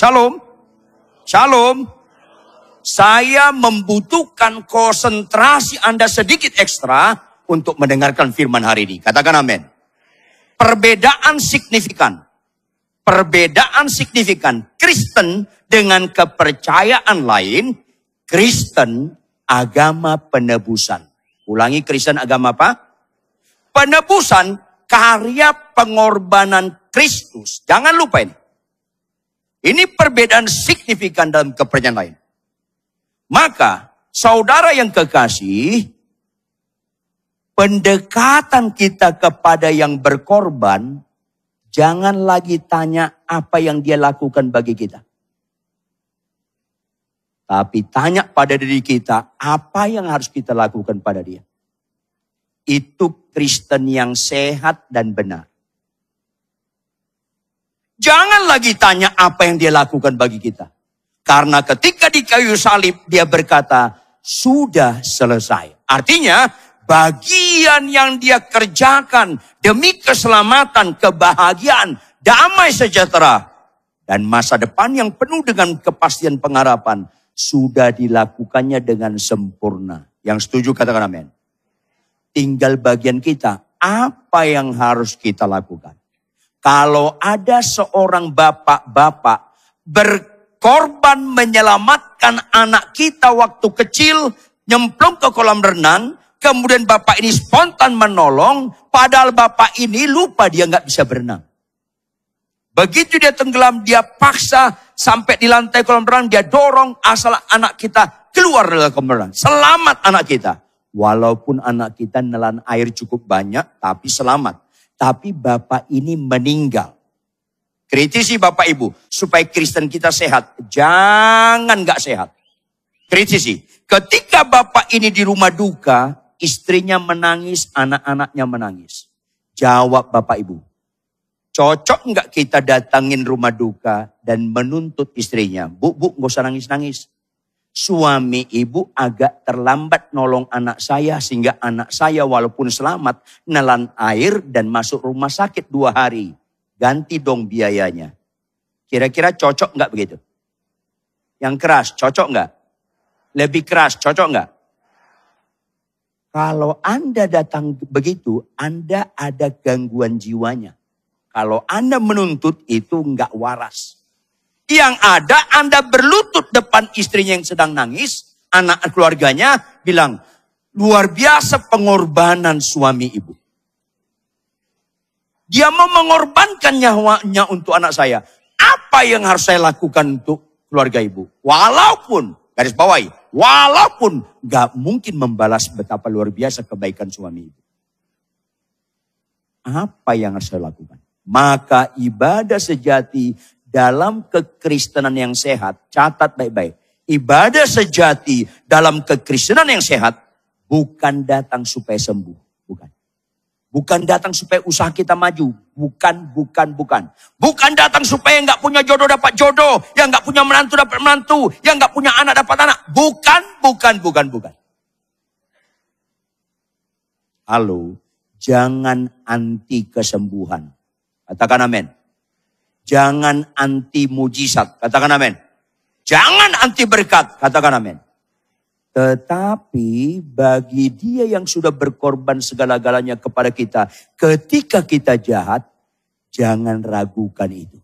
Shalom. Shalom. Saya membutuhkan konsentrasi Anda sedikit ekstra untuk mendengarkan firman hari ini. Katakan amin. Perbedaan signifikan. Perbedaan signifikan Kristen dengan kepercayaan lain. Kristen agama penebusan. Ulangi Kristen agama apa? Penebusan karya pengorbanan Kristus. Jangan lupa ini. Ini perbedaan signifikan dalam kepercayaan lain. Maka, saudara yang kekasih, pendekatan kita kepada yang berkorban, jangan lagi tanya apa yang dia lakukan bagi kita. Tapi tanya pada diri kita, apa yang harus kita lakukan pada dia. Itu Kristen yang sehat dan benar. Jangan lagi tanya apa yang dia lakukan bagi kita. Karena ketika di kayu salib dia berkata, sudah selesai. Artinya bagian yang dia kerjakan demi keselamatan, kebahagiaan, damai sejahtera. Dan masa depan yang penuh dengan kepastian pengharapan. Sudah dilakukannya dengan sempurna. Yang setuju katakan amin. Tinggal bagian kita. Apa yang harus kita lakukan? Kalau ada seorang bapak-bapak ber korban menyelamatkan anak kita waktu kecil, nyemplung ke kolam renang, kemudian bapak ini spontan menolong, padahal bapak ini lupa dia nggak bisa berenang. Begitu dia tenggelam, dia paksa sampai di lantai kolam renang, dia dorong asal anak kita keluar dari kolam renang. Selamat anak kita. Walaupun anak kita nelan air cukup banyak, tapi selamat. Tapi bapak ini meninggal. Kritisi Bapak Ibu supaya Kristen kita sehat. Jangan nggak sehat. Kritisi. Ketika Bapak ini di rumah duka, istrinya menangis, anak-anaknya menangis. Jawab Bapak Ibu. Cocok nggak kita datangin rumah duka dan menuntut istrinya? Bu, bu, nggak usah nangis-nangis. Suami ibu agak terlambat nolong anak saya sehingga anak saya walaupun selamat nelan air dan masuk rumah sakit dua hari ganti dong biayanya. Kira-kira cocok nggak begitu? Yang keras, cocok nggak? Lebih keras, cocok nggak? Kalau Anda datang begitu, Anda ada gangguan jiwanya. Kalau Anda menuntut itu nggak waras. Yang ada Anda berlutut depan istrinya yang sedang nangis, anak keluarganya bilang, luar biasa pengorbanan suami ibu. Dia mau mengorbankan nyawanya untuk anak saya. Apa yang harus saya lakukan untuk keluarga ibu? Walaupun, garis bawahi, walaupun gak mungkin membalas betapa luar biasa kebaikan suami ibu. Apa yang harus saya lakukan? Maka ibadah sejati dalam kekristenan yang sehat, catat baik-baik. Ibadah sejati dalam kekristenan yang sehat bukan datang supaya sembuh, bukan. Bukan datang supaya usaha kita maju. Bukan, bukan, bukan. Bukan datang supaya nggak punya jodoh dapat jodoh. Yang nggak punya menantu dapat menantu. Yang nggak punya anak dapat anak. Bukan, bukan, bukan, bukan. Halo, jangan anti kesembuhan. Katakan amin. Jangan anti mujizat. Katakan amin. Jangan anti berkat. Katakan amin. Tetapi bagi dia yang sudah berkorban segala-galanya kepada kita, ketika kita jahat, jangan ragukan itu.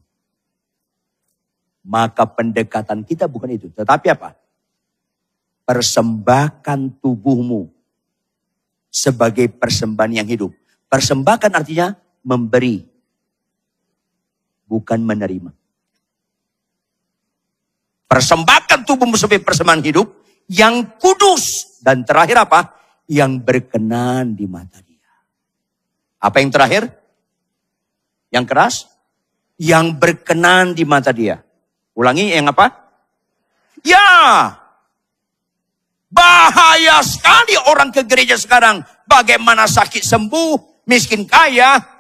Maka pendekatan kita bukan itu, tetapi apa? Persembahkan tubuhmu sebagai persembahan yang hidup. Persembahkan artinya memberi, bukan menerima. Persembahkan tubuhmu sebagai persembahan hidup, yang kudus. Dan terakhir apa? Yang berkenan di mata dia. Apa yang terakhir? Yang keras? Yang berkenan di mata dia. Ulangi yang apa? Ya. Bahaya sekali orang ke gereja sekarang. Bagaimana sakit sembuh, miskin kaya.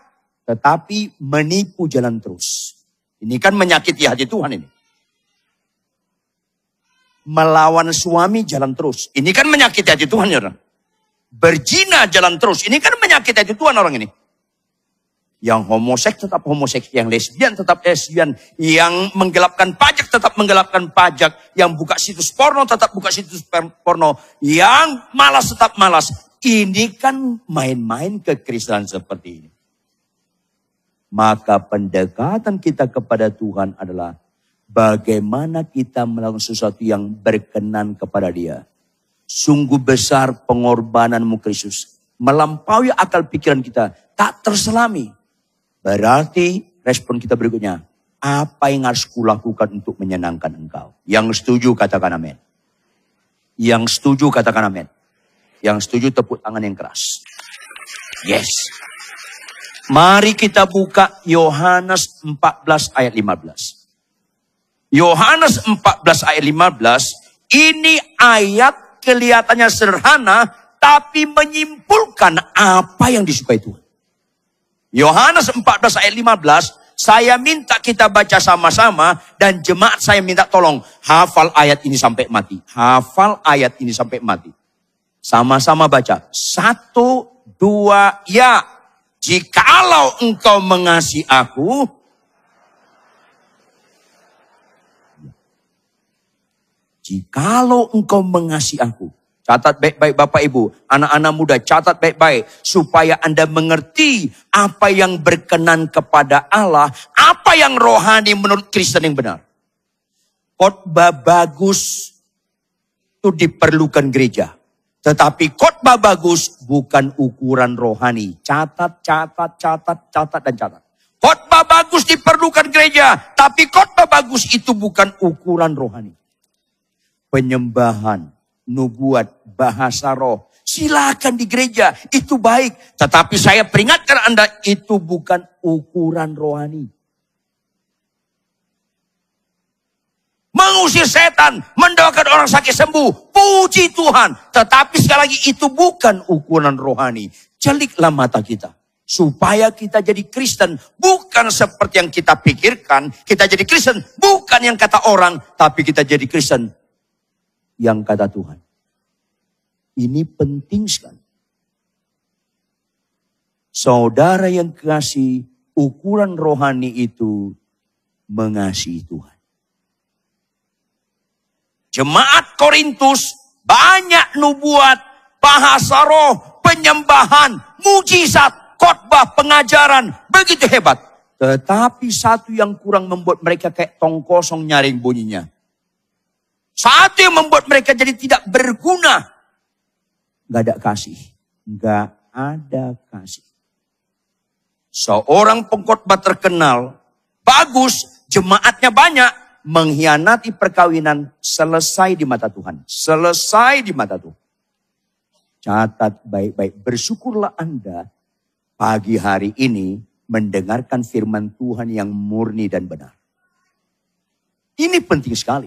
Tetapi menipu jalan terus. Ini kan menyakiti hati Tuhan ini melawan suami jalan terus. Ini kan menyakiti hati Tuhan ya orang. Jalan terus. Ini kan menyakiti hati Tuhan orang ini. Yang homoseks tetap homoseks, yang lesbian tetap lesbian, yang menggelapkan pajak tetap menggelapkan pajak, yang buka situs porno tetap buka situs porno, yang malas tetap malas. Ini kan main-main kekristenan seperti ini. Maka pendekatan kita kepada Tuhan adalah bagaimana kita melakukan sesuatu yang berkenan kepada dia. Sungguh besar pengorbananmu Kristus. Melampaui akal pikiran kita. Tak terselami. Berarti respon kita berikutnya, apa yang harus kulakukan untuk menyenangkan engkau? Yang setuju katakan amin. Yang setuju katakan amin. Yang setuju tepuk tangan yang keras. Yes. Mari kita buka Yohanes 14 ayat 15. Yohanes 14 ayat 15, ini ayat kelihatannya sederhana, tapi menyimpulkan apa yang disukai Tuhan. Yohanes 14 ayat 15, saya minta kita baca sama-sama dan jemaat saya minta tolong hafal ayat ini sampai mati. Hafal ayat ini sampai mati. Sama-sama baca. Satu, dua, ya. Jikalau engkau mengasihi aku, Jikalau engkau mengasihi aku, Catat baik-baik Bapak Ibu, anak-anak muda catat baik-baik supaya Anda mengerti apa yang berkenan kepada Allah, apa yang rohani menurut Kristen yang benar. Khotbah bagus itu diperlukan gereja. Tetapi khotbah bagus bukan ukuran rohani. Catat, catat, catat, catat, dan catat. Khotbah bagus diperlukan gereja. Tapi khotbah bagus itu bukan ukuran rohani. Penyembahan, nubuat, bahasa roh. Silakan di gereja, itu baik. Tetapi saya peringatkan Anda, itu bukan ukuran rohani. Mengusir setan, mendoakan orang sakit sembuh, puji Tuhan. Tetapi sekali lagi itu bukan ukuran rohani. Celiklah mata kita. Supaya kita jadi Kristen. Bukan seperti yang kita pikirkan. Kita jadi Kristen. Bukan yang kata orang. Tapi kita jadi Kristen. Yang kata Tuhan. Ini penting sekali. Saudara yang kasih ukuran rohani itu mengasihi Tuhan. Jemaat Korintus banyak nubuat, bahasa roh, penyembahan, mujizat, khotbah, pengajaran, begitu hebat. Tetapi satu yang kurang membuat mereka kayak tong kosong nyaring bunyinya. Satu yang membuat mereka jadi tidak berguna Gak ada kasih. Gak ada kasih. Seorang pengkhotbah terkenal, bagus, jemaatnya banyak, mengkhianati perkawinan selesai di mata Tuhan. Selesai di mata Tuhan. Catat baik-baik, bersyukurlah Anda pagi hari ini mendengarkan firman Tuhan yang murni dan benar. Ini penting sekali.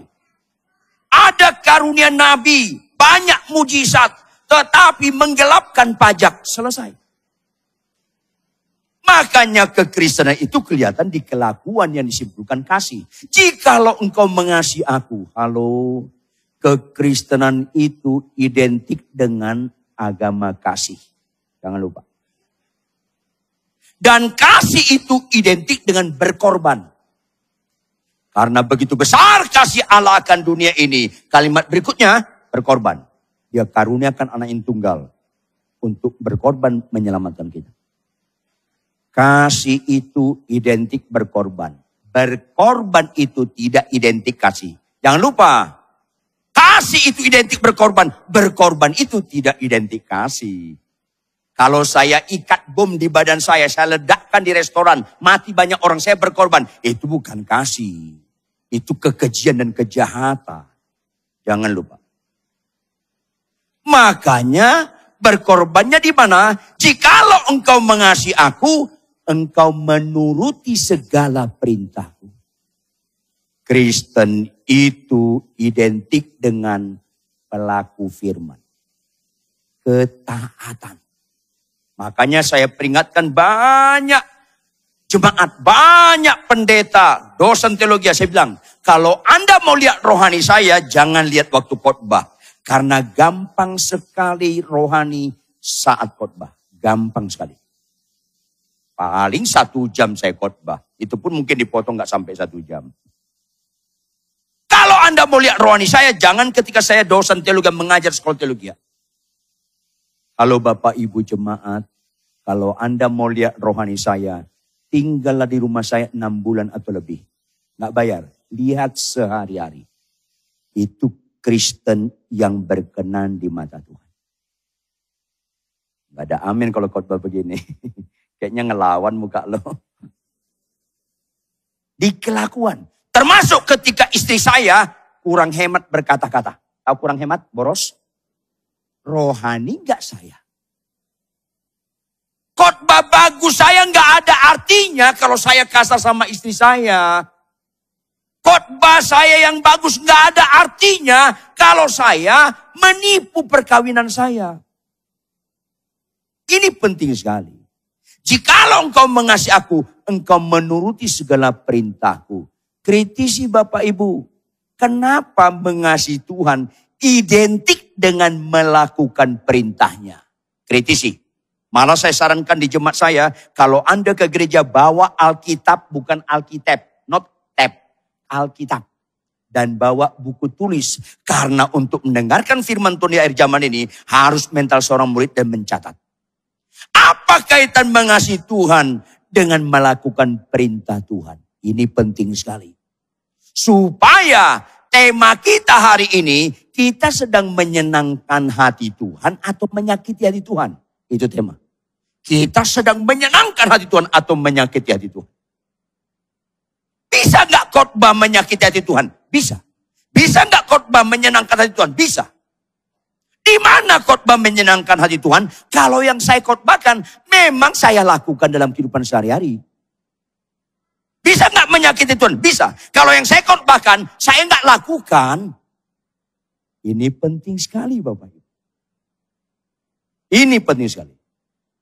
Ada karunia nabi, banyak mujizat, tetapi menggelapkan pajak. Selesai. Makanya kekristenan itu kelihatan di kelakuan yang disimpulkan kasih. Jikalau engkau mengasihi aku, halo, kekristenan itu identik dengan agama kasih. Jangan lupa. Dan kasih itu identik dengan berkorban. Karena begitu besar kasih Allah akan dunia ini. Kalimat berikutnya, berkorban. Dia karuniakan anak yang tunggal untuk berkorban menyelamatkan kita. Kasih itu identik berkorban. Berkorban itu tidak identik kasih. Jangan lupa, kasih itu identik berkorban. Berkorban itu tidak identik kasih. Kalau saya ikat bom di badan saya, saya ledakkan di restoran, mati banyak orang, saya berkorban. Itu bukan kasih. Itu kekejian dan kejahatan. Jangan lupa. Makanya berkorbannya di mana? Jikalau engkau mengasihi aku, engkau menuruti segala perintahku. Kristen itu identik dengan pelaku firman. Ketaatan. Makanya saya peringatkan banyak jemaat, banyak pendeta, dosen teologi. Saya bilang, kalau Anda mau lihat rohani saya, jangan lihat waktu khotbah. Karena gampang sekali rohani saat khotbah. Gampang sekali. Paling satu jam saya khotbah. Itu pun mungkin dipotong nggak sampai satu jam. Kalau Anda mau lihat rohani saya, jangan ketika saya dosen teologi mengajar sekolah teologi. Halo Bapak Ibu Jemaat, kalau Anda mau lihat rohani saya, tinggallah di rumah saya enam bulan atau lebih. Nggak bayar, lihat sehari-hari. Itu Kristen yang berkenan di mata Tuhan. Gak ada amin kalau khotbah begini. Kayaknya ngelawan muka lo. Di kelakuan. Termasuk ketika istri saya kurang hemat berkata-kata. Tahu kurang hemat, boros? Rohani gak saya? Khotbah bagus saya nggak ada artinya kalau saya kasar sama istri saya. Khotbah saya yang bagus nggak ada artinya kalau saya menipu perkawinan saya. Ini penting sekali. Jikalau engkau mengasihi aku, engkau menuruti segala perintahku. Kritisi Bapak Ibu, kenapa mengasihi Tuhan identik dengan melakukan perintahnya? Kritisi. Malah saya sarankan di jemaat saya, kalau Anda ke gereja bawa Alkitab bukan Alkitab, not tab, Alkitab. Dan bawa buku tulis. Karena untuk mendengarkan firman Tuhan di akhir zaman ini, harus mental seorang murid dan mencatat. Apa kaitan mengasihi Tuhan dengan melakukan perintah Tuhan? Ini penting sekali. Supaya tema kita hari ini, kita sedang menyenangkan hati Tuhan atau menyakiti hati Tuhan. Itu tema. Kita sedang menyenangkan hati Tuhan atau menyakiti hati Tuhan. Bisa nggak khotbah menyakiti hati Tuhan? Bisa. Bisa nggak khotbah menyenangkan hati Tuhan? Bisa. Di mana khotbah menyenangkan hati Tuhan? Kalau yang saya khotbahkan memang saya lakukan dalam kehidupan sehari-hari. Bisa nggak menyakiti Tuhan? Bisa. Kalau yang saya khotbahkan, saya nggak lakukan. Ini penting sekali Bapak Ibu. Ini penting sekali.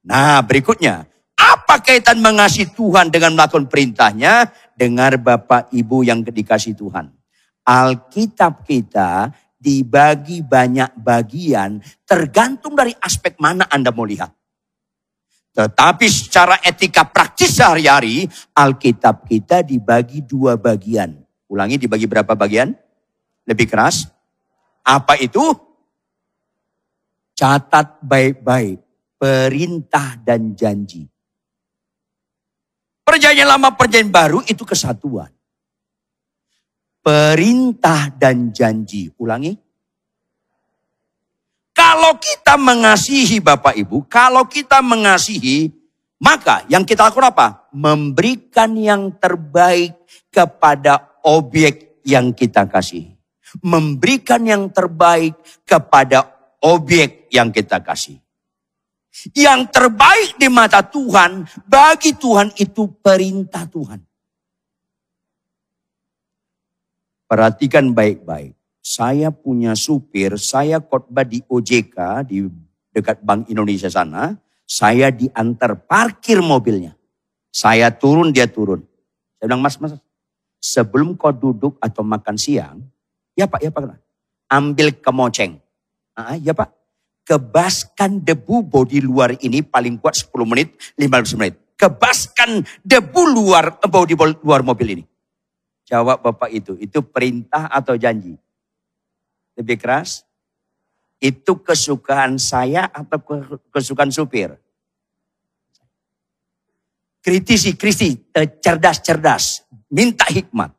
Nah berikutnya, apa kaitan mengasihi Tuhan dengan melakukan perintahnya? Dengar Bapak Ibu yang dikasih Tuhan. Alkitab kita dibagi banyak bagian tergantung dari aspek mana Anda mau lihat. Tetapi secara etika praktis sehari-hari, Alkitab kita dibagi dua bagian. Ulangi, dibagi berapa bagian? Lebih keras. Apa itu? Catat baik-baik. Perintah dan janji. Perjanjian lama, perjanjian baru itu kesatuan perintah dan janji. Ulangi. Kalau kita mengasihi Bapak Ibu, kalau kita mengasihi, maka yang kita lakukan apa? Memberikan yang terbaik kepada objek yang kita kasih. Memberikan yang terbaik kepada objek yang kita kasih. Yang terbaik di mata Tuhan, bagi Tuhan itu perintah Tuhan. Perhatikan baik-baik. Saya punya supir, saya khotbah di OJK di dekat Bank Indonesia sana. Saya diantar parkir mobilnya. Saya turun, dia turun. Saya bilang, mas, mas, sebelum kau duduk atau makan siang, ya pak, ya pak, ambil kemoceng. Ah, ya pak, kebaskan debu bodi luar ini paling kuat 10 menit, 15 menit. Kebaskan debu luar bodi luar mobil ini. Jawab Bapak itu, itu perintah atau janji? Lebih keras? Itu kesukaan saya atau kesukaan supir? Kritisi, krisi, cerdas-cerdas, minta hikmat.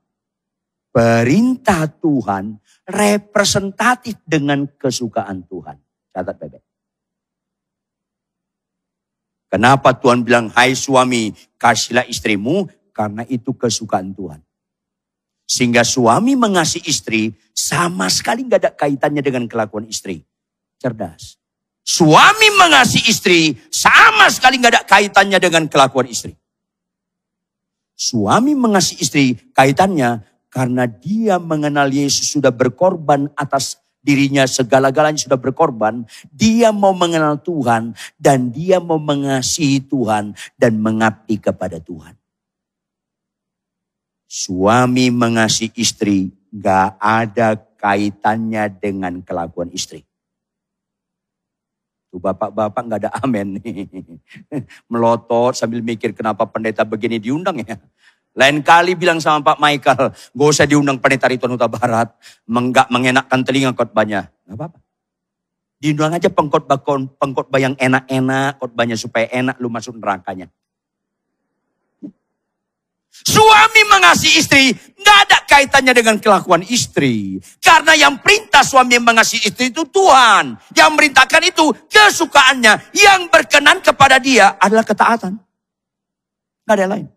Perintah Tuhan representatif dengan kesukaan Tuhan. Catat bebek. Kenapa Tuhan bilang, hai suami, kasihlah istrimu, karena itu kesukaan Tuhan. Sehingga suami mengasihi istri sama sekali nggak ada kaitannya dengan kelakuan istri. Cerdas. Suami mengasihi istri sama sekali nggak ada kaitannya dengan kelakuan istri. Suami mengasihi istri kaitannya karena dia mengenal Yesus sudah berkorban atas dirinya segala-galanya sudah berkorban. Dia mau mengenal Tuhan dan dia mau mengasihi Tuhan dan mengabdi kepada Tuhan. Suami mengasihi istri gak ada kaitannya dengan kelakuan istri. Tuh bapak-bapak nggak ada nih. Melotot sambil mikir kenapa pendeta begini diundang ya. Lain kali bilang sama Pak Michael, gak usah diundang pendeta Rituan Huta Barat. Enggak mengenakkan telinga khotbahnya. Gak apa-apa. Diundang aja pengkhotbah pengkhotbah yang enak-enak, khotbahnya supaya enak lu masuk nerakanya. Suami mengasihi istri nggak ada kaitannya dengan kelakuan istri. Karena yang perintah suami mengasihi istri itu Tuhan. Yang merintahkan itu kesukaannya. Yang berkenan kepada dia adalah ketaatan. Nggak ada lain.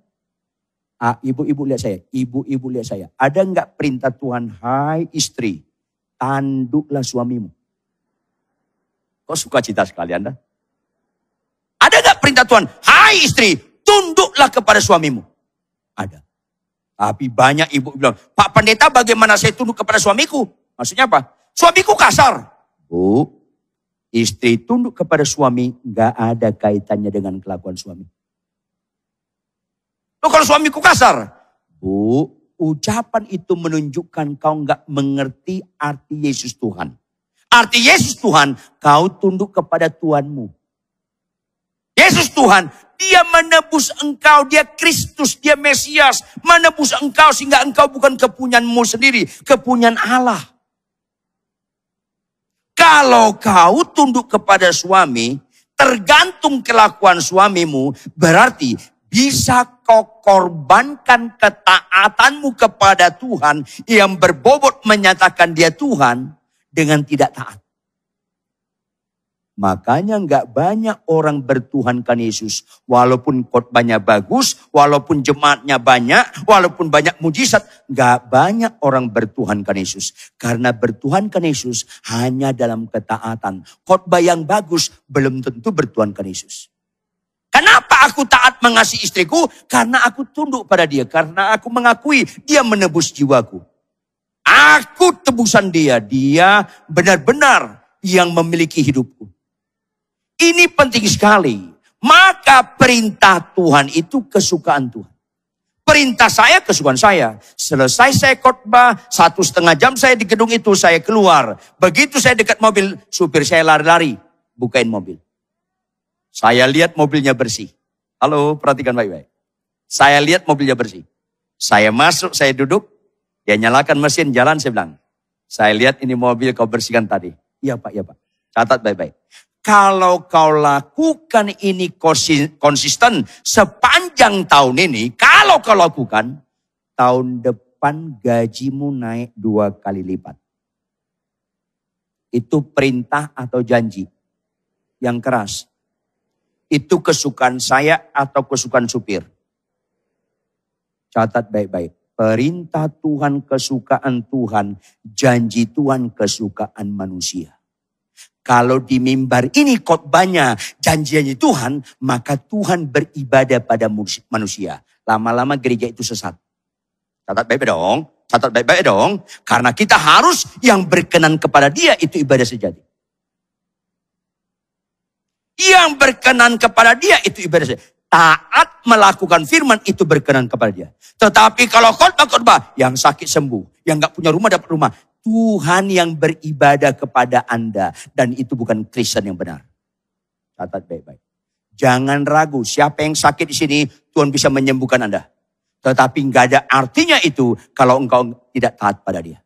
Ah, ibu-ibu lihat saya, ibu-ibu lihat saya. Ada nggak perintah Tuhan, hai istri, tanduklah suamimu. Kok suka cita sekali Anda? Ada nggak perintah Tuhan, hai istri, tunduklah kepada suamimu. Ada. Tapi banyak ibu bilang, Pak Pendeta bagaimana saya tunduk kepada suamiku? Maksudnya apa? Suamiku kasar. Bu, istri tunduk kepada suami nggak ada kaitannya dengan kelakuan suami. Loh kalau suamiku kasar? Bu, ucapan itu menunjukkan kau nggak mengerti arti Yesus Tuhan. Arti Yesus Tuhan, kau tunduk kepada Tuhanmu. Yesus Tuhan, dia menebus engkau, dia Kristus, dia Mesias. Menebus engkau sehingga engkau bukan kepunyaanmu sendiri, kepunyaan Allah. Kalau kau tunduk kepada suami, tergantung kelakuan suamimu, berarti bisa kau korbankan ketaatanmu kepada Tuhan yang berbobot menyatakan dia Tuhan dengan tidak taat. Makanya nggak banyak orang bertuhankan Yesus. Walaupun khotbahnya bagus, walaupun jemaatnya banyak, walaupun banyak mujizat. Nggak banyak orang bertuhankan Yesus. Karena bertuhankan Yesus hanya dalam ketaatan. Khotbah yang bagus belum tentu bertuhankan Yesus. Kenapa aku taat mengasihi istriku? Karena aku tunduk pada dia. Karena aku mengakui dia menebus jiwaku. Aku tebusan dia. Dia benar-benar yang memiliki hidupku. Ini penting sekali. Maka perintah Tuhan itu kesukaan Tuhan. Perintah saya kesukaan saya. Selesai saya khotbah, satu setengah jam saya di gedung itu, saya keluar. Begitu saya dekat mobil, supir saya lari-lari, bukain mobil. Saya lihat mobilnya bersih. Halo, perhatikan baik-baik. Saya lihat mobilnya bersih. Saya masuk, saya duduk, dia nyalakan mesin, jalan, saya bilang. Saya lihat ini mobil kau bersihkan tadi. Iya Pak, iya Pak. Catat baik-baik. Kalau kau lakukan ini konsisten sepanjang tahun ini, kalau kau lakukan, tahun depan gajimu naik dua kali lipat. Itu perintah atau janji yang keras. Itu kesukaan saya atau kesukaan supir. Catat baik-baik. Perintah Tuhan, kesukaan Tuhan, janji Tuhan, kesukaan manusia. Kalau di mimbar ini khotbahnya janjiannya Tuhan, maka Tuhan beribadah pada manusia. Lama-lama gereja itu sesat. Catat baik-baik dong. Catat baik-baik dong. Karena kita harus yang berkenan kepada dia itu ibadah sejati. Yang berkenan kepada dia itu ibadah sejati. Taat melakukan firman itu berkenan kepada dia. Tetapi kalau khotbah-khotbah yang sakit sembuh, yang gak punya rumah dapat rumah, Tuhan yang beribadah kepada Anda. Dan itu bukan Kristen yang benar. Catat baik-baik. Jangan ragu, siapa yang sakit di sini, Tuhan bisa menyembuhkan Anda. Tetapi nggak ada artinya itu kalau engkau tidak taat pada dia.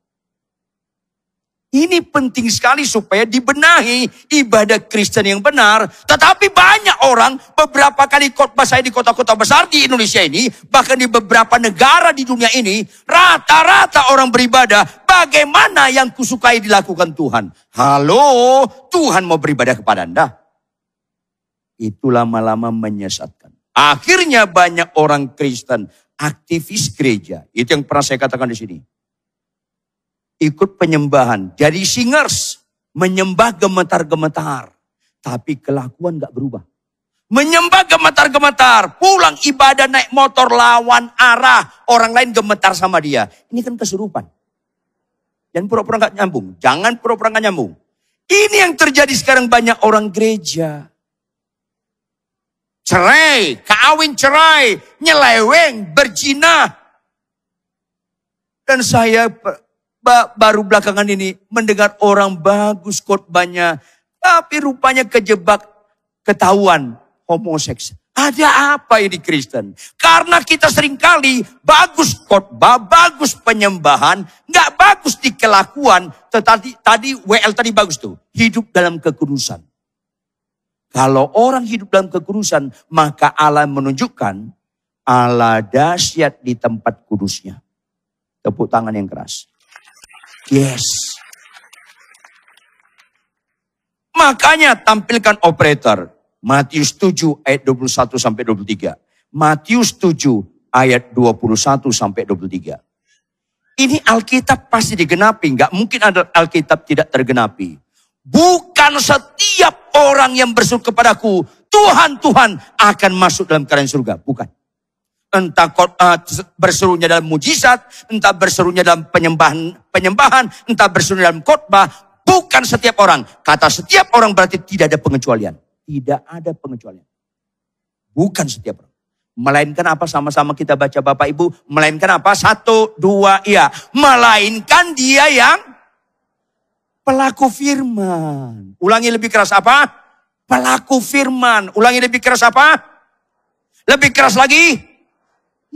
Ini penting sekali supaya dibenahi ibadah Kristen yang benar. Tetapi banyak orang beberapa kali khotbah saya di kota-kota besar di Indonesia ini, bahkan di beberapa negara di dunia ini, rata-rata orang beribadah bagaimana yang kusukai dilakukan Tuhan. Halo, Tuhan mau beribadah kepada Anda. Itu lama-lama menyesatkan. Akhirnya banyak orang Kristen aktivis gereja. Itu yang pernah saya katakan di sini ikut penyembahan. Jadi singers menyembah gemetar-gemetar. Tapi kelakuan gak berubah. Menyembah gemetar-gemetar. Pulang ibadah naik motor lawan arah. Orang lain gemetar sama dia. Ini kan kesurupan. Dan pura-pura gak nyambung. Jangan pura-pura gak nyambung. Ini yang terjadi sekarang banyak orang gereja. Cerai, kawin cerai, nyeleweng, berzina. Dan saya baru belakangan ini mendengar orang bagus khotbahnya. Tapi rupanya kejebak ketahuan homoseks. Ada apa ini Kristen? Karena kita sering kali bagus khotbah, bagus penyembahan, nggak bagus di kelakuan. Tetapi tadi WL tadi bagus tuh, hidup dalam kekudusan. Kalau orang hidup dalam kekudusan, maka Allah menunjukkan Allah dahsyat di tempat kudusnya. Tepuk tangan yang keras. Yes. Makanya tampilkan operator. Matius 7 ayat 21 sampai 23. Matius 7 ayat 21 sampai 23. Ini Alkitab pasti digenapi. Enggak mungkin ada Alkitab tidak tergenapi. Bukan setiap orang yang berseru kepadaku, Tuhan, Tuhan akan masuk dalam kerajaan surga. Bukan. Entah uh, berserunya dalam mujizat, entah berserunya dalam penyembahan, penyembahan, entah berserunya dalam khotbah. Bukan setiap orang. Kata setiap orang berarti tidak ada pengecualian. Tidak ada pengecualian. Bukan setiap orang. Melainkan apa sama-sama kita baca Bapak Ibu. Melainkan apa? Satu, dua, iya. Melainkan dia yang pelaku firman. Ulangi lebih keras apa? Pelaku firman. Ulangi lebih keras apa? Lebih keras lagi?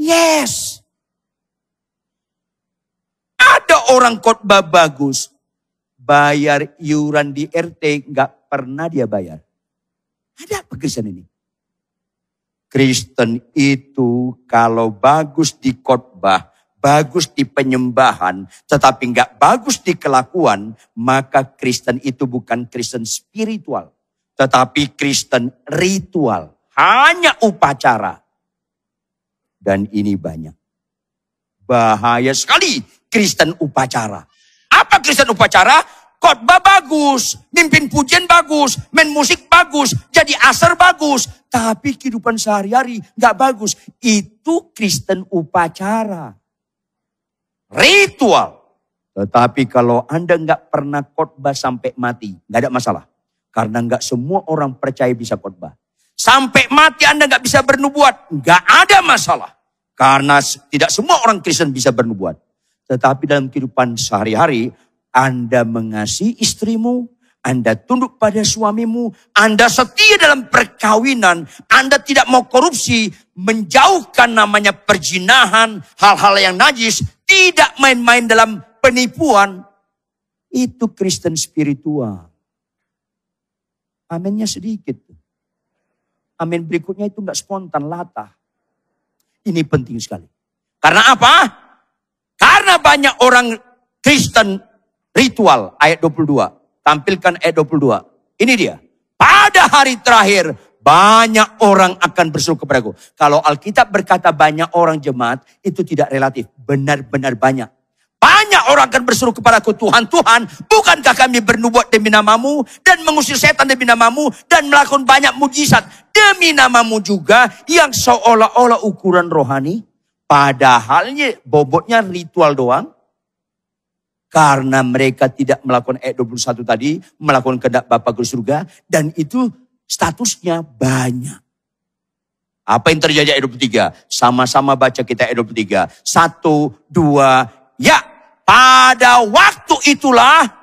Yes. Ada orang khotbah bagus. Bayar iuran di RT nggak pernah dia bayar. Ada apa Kristen ini? Kristen itu kalau bagus di khotbah, bagus di penyembahan, tetapi nggak bagus di kelakuan, maka Kristen itu bukan Kristen spiritual, tetapi Kristen ritual. Hanya upacara. Dan ini banyak. Bahaya sekali Kristen upacara. Apa Kristen upacara? khotbah bagus, mimpin pujian bagus, main musik bagus, jadi aser bagus. Tapi kehidupan sehari-hari gak bagus. Itu Kristen upacara. Ritual. Tetapi kalau Anda gak pernah khotbah sampai mati, gak ada masalah. Karena gak semua orang percaya bisa khotbah. Sampai mati Anda gak bisa bernubuat, gak ada masalah. Karena tidak semua orang Kristen bisa bernubuat. Tetapi dalam kehidupan sehari-hari, anda mengasihi istrimu, Anda tunduk pada suamimu, Anda setia dalam perkawinan, Anda tidak mau korupsi, menjauhkan namanya perjinahan, hal-hal yang najis, tidak main-main dalam penipuan. Itu Kristen spiritual. Aminnya sedikit. Amin berikutnya itu enggak spontan, latah. Ini penting sekali. Karena apa? Karena banyak orang Kristen Ritual ayat 22. Tampilkan ayat 22. Ini dia. Pada hari terakhir banyak orang akan berseru kepadaku. Kalau Alkitab berkata banyak orang jemaat, itu tidak relatif. Benar-benar banyak. Banyak orang akan berseru kepadaku, Tuhan, Tuhan, bukankah kami bernubuat demi namamu dan mengusir setan demi namamu dan melakukan banyak mujizat demi namamu juga yang seolah-olah ukuran rohani. Padahalnya bobotnya ritual doang. Karena mereka tidak melakukan ayat 21 tadi, melakukan kehendak Bapa ke surga, dan itu statusnya banyak. Apa yang terjadi ayat 23? Sama-sama baca kita ayat 23. Satu, dua, ya. Pada waktu itulah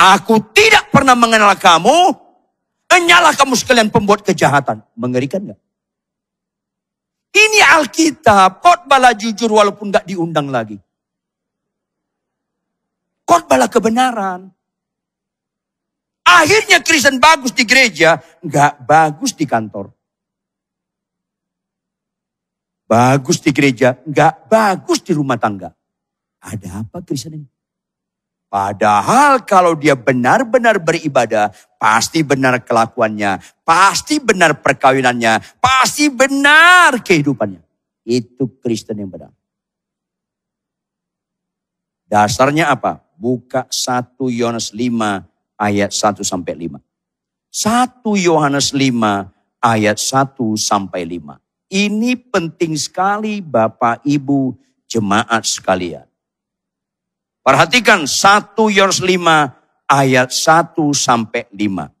Aku tidak pernah mengenal kamu. Enyalah kamu sekalian pembuat kejahatan. Mengerikan gak? Ini Alkitab, khotbahlah jujur walaupun gak diundang lagi. Khotbahlah kebenaran. Akhirnya Kristen bagus di gereja, gak bagus di kantor. Bagus di gereja, gak bagus di rumah tangga. Ada apa Kristen ini? Padahal kalau dia benar-benar beribadah, pasti benar kelakuannya, pasti benar perkawinannya, pasti benar kehidupannya. Itu Kristen yang benar. Dasarnya apa? Buka 1 Yohanes 5 ayat 1 sampai 5. 1 Yohanes 5 ayat 1 sampai 5. Ini penting sekali Bapak Ibu jemaat sekalian. Perhatikan 1 Yohanes 5 ayat 1 sampai 5.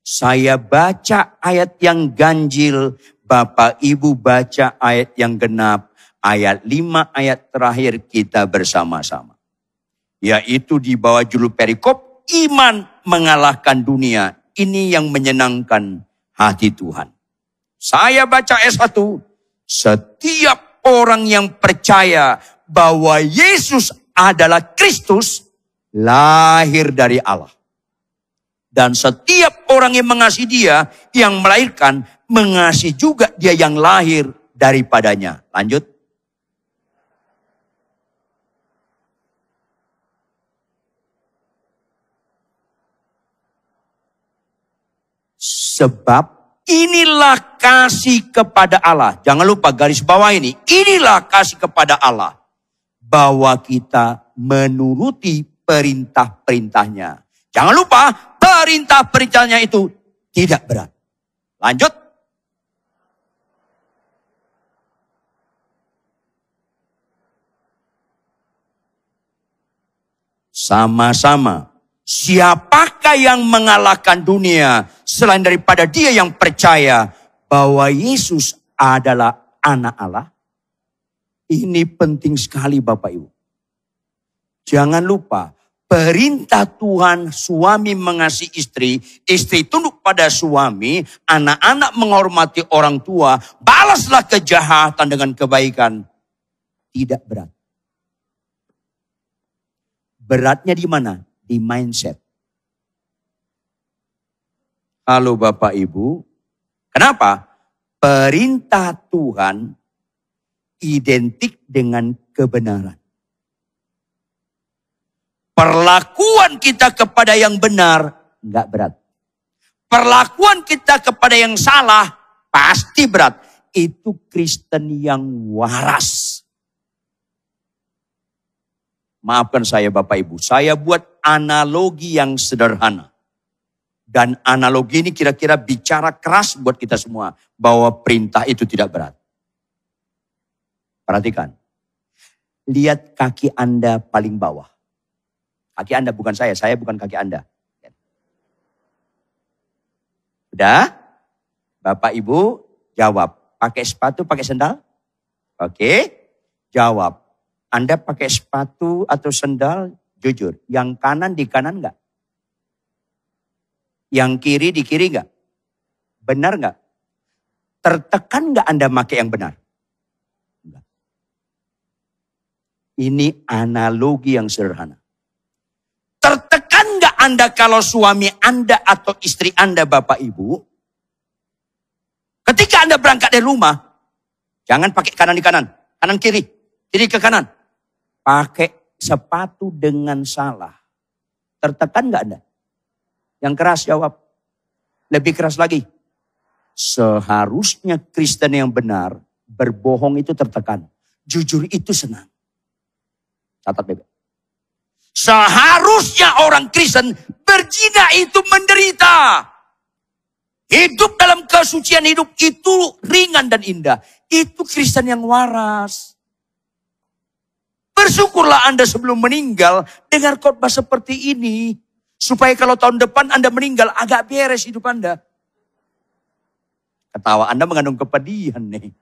Saya baca ayat yang ganjil, Bapak Ibu baca ayat yang genap, ayat 5 ayat terakhir kita bersama-sama. Yaitu di bawah judul perikop, iman mengalahkan dunia. Ini yang menyenangkan hati Tuhan. Saya baca S1, setiap orang yang percaya bahwa Yesus adalah Kristus, lahir dari Allah. Dan setiap orang yang mengasihi dia, yang melahirkan, mengasihi juga dia yang lahir daripadanya. Lanjut. Sebab inilah kasih kepada Allah. Jangan lupa garis bawah ini. Inilah kasih kepada Allah. Bahwa kita menuruti perintah-perintahnya. Jangan lupa perintah-perintahnya itu tidak berat. Lanjut. Sama-sama. Siapakah yang mengalahkan dunia selain daripada dia yang percaya bahwa Yesus adalah anak Allah? Ini penting sekali Bapak Ibu. Jangan lupa, perintah Tuhan suami mengasihi istri, istri tunduk pada suami, anak-anak menghormati orang tua, balaslah kejahatan dengan kebaikan. Tidak berat. Beratnya di mana? Di mindset. Halo Bapak Ibu, kenapa? Perintah Tuhan identik dengan kebenaran. Perlakuan kita kepada yang benar nggak berat. Perlakuan kita kepada yang salah pasti berat. Itu Kristen yang waras. Maafkan saya Bapak Ibu, saya buat analogi yang sederhana. Dan analogi ini kira-kira bicara keras buat kita semua. Bahwa perintah itu tidak berat. Perhatikan. Lihat kaki Anda paling bawah. Kaki Anda bukan saya, saya bukan kaki Anda. Udah? Bapak Ibu jawab. Pakai sepatu, pakai sendal? Oke. Jawab. Anda pakai sepatu atau sendal? Jujur. Yang kanan di kanan enggak? Yang kiri di kiri enggak? Benar enggak? Tertekan enggak Anda pakai yang benar? Enggak. Ini analogi yang sederhana. Tertekan nggak Anda kalau suami Anda atau istri Anda Bapak Ibu? Ketika Anda berangkat dari rumah, jangan pakai kanan di kanan, kanan kiri, kiri ke kanan. Pakai sepatu dengan salah. Tertekan nggak Anda? Yang keras jawab. Lebih keras lagi. Seharusnya Kristen yang benar, berbohong itu tertekan. Jujur itu senang. Catat bebek. Seharusnya orang Kristen berzina itu menderita. Hidup dalam kesucian hidup itu ringan dan indah. Itu Kristen yang waras. Bersyukurlah Anda sebelum meninggal dengar khotbah seperti ini. Supaya kalau tahun depan Anda meninggal agak beres hidup Anda. Ketawa Anda mengandung kepedihan nih.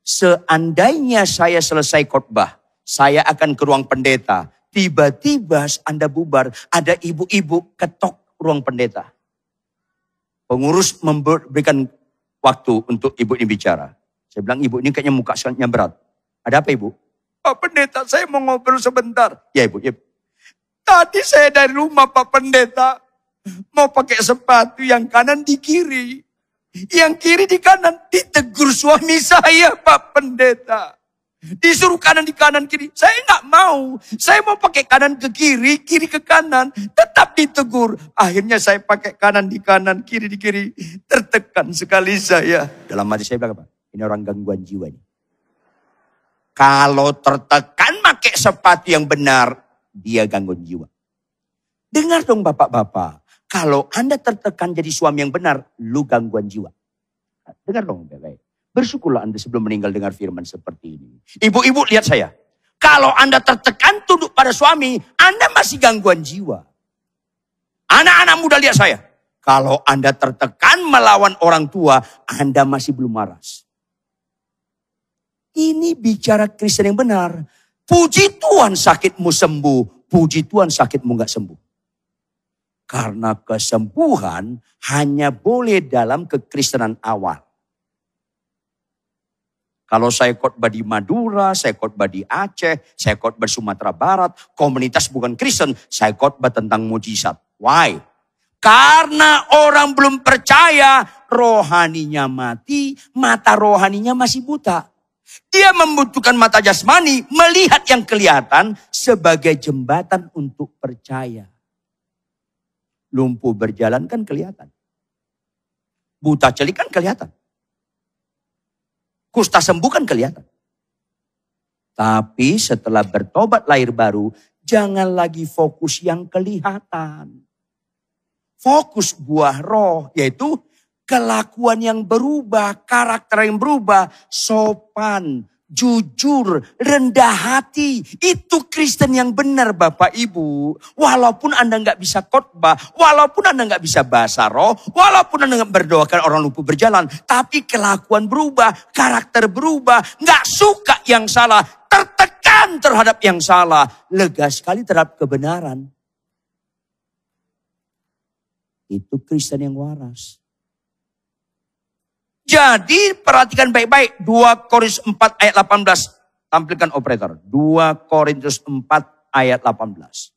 Seandainya saya selesai khotbah, saya akan ke ruang pendeta. Tiba-tiba Anda bubar, ada ibu-ibu ketok ruang pendeta. Pengurus memberikan waktu untuk ibu ini bicara. Saya bilang, ibu ini kayaknya muka sangatnya berat. Ada apa ibu? Pak Pendeta, saya mau ngobrol sebentar. Ya ibu, ya. Tadi saya dari rumah Pak Pendeta. Mau pakai sepatu yang kanan di kiri. Yang kiri di kanan. Ditegur suami saya Pak Pendeta. Disuruh kanan di kanan kiri. Saya nggak mau. Saya mau pakai kanan ke kiri, kiri ke kanan. Tetap ditegur. Akhirnya saya pakai kanan di kanan, kiri di kiri. Tertekan sekali saya. Dalam hati saya bilang apa? Ini orang gangguan jiwa ini. Kalau tertekan pakai sepatu yang benar, dia gangguan jiwa. Dengar dong bapak-bapak. Kalau Anda tertekan jadi suami yang benar, lu gangguan jiwa. Dengar dong baik-baik. Bersyukurlah Anda sebelum meninggal dengar firman seperti ini. Ibu-ibu lihat saya. Kalau Anda tertekan tunduk pada suami, Anda masih gangguan jiwa. Anak-anak muda lihat saya. Kalau Anda tertekan melawan orang tua, Anda masih belum waras. Ini bicara Kristen yang benar. Puji Tuhan sakitmu sembuh, puji Tuhan sakitmu nggak sembuh. Karena kesembuhan hanya boleh dalam kekristenan awal. Kalau saya khotbah di Madura, saya khotbah di Aceh, saya khotbah Sumatera Barat, komunitas bukan Kristen, saya khotbah tentang mujizat. Why? Karena orang belum percaya, rohaninya mati, mata rohaninya masih buta. Dia membutuhkan mata jasmani melihat yang kelihatan sebagai jembatan untuk percaya. Lumpuh berjalan kan kelihatan. Buta celik kan kelihatan. Kusta sembuh kan kelihatan. Tapi setelah bertobat lahir baru, jangan lagi fokus yang kelihatan. Fokus buah roh, yaitu kelakuan yang berubah, karakter yang berubah, sopan, jujur, rendah hati. Itu Kristen yang benar Bapak Ibu. Walaupun Anda nggak bisa khotbah, walaupun Anda nggak bisa bahasa roh, walaupun Anda nggak berdoakan orang lumpuh berjalan. Tapi kelakuan berubah, karakter berubah, nggak suka yang salah, tertekan terhadap yang salah. Lega sekali terhadap kebenaran. Itu Kristen yang waras. Jadi perhatikan baik-baik 2 Korintus 4 ayat 18. Tampilkan operator. 2 Korintus 4 ayat 18.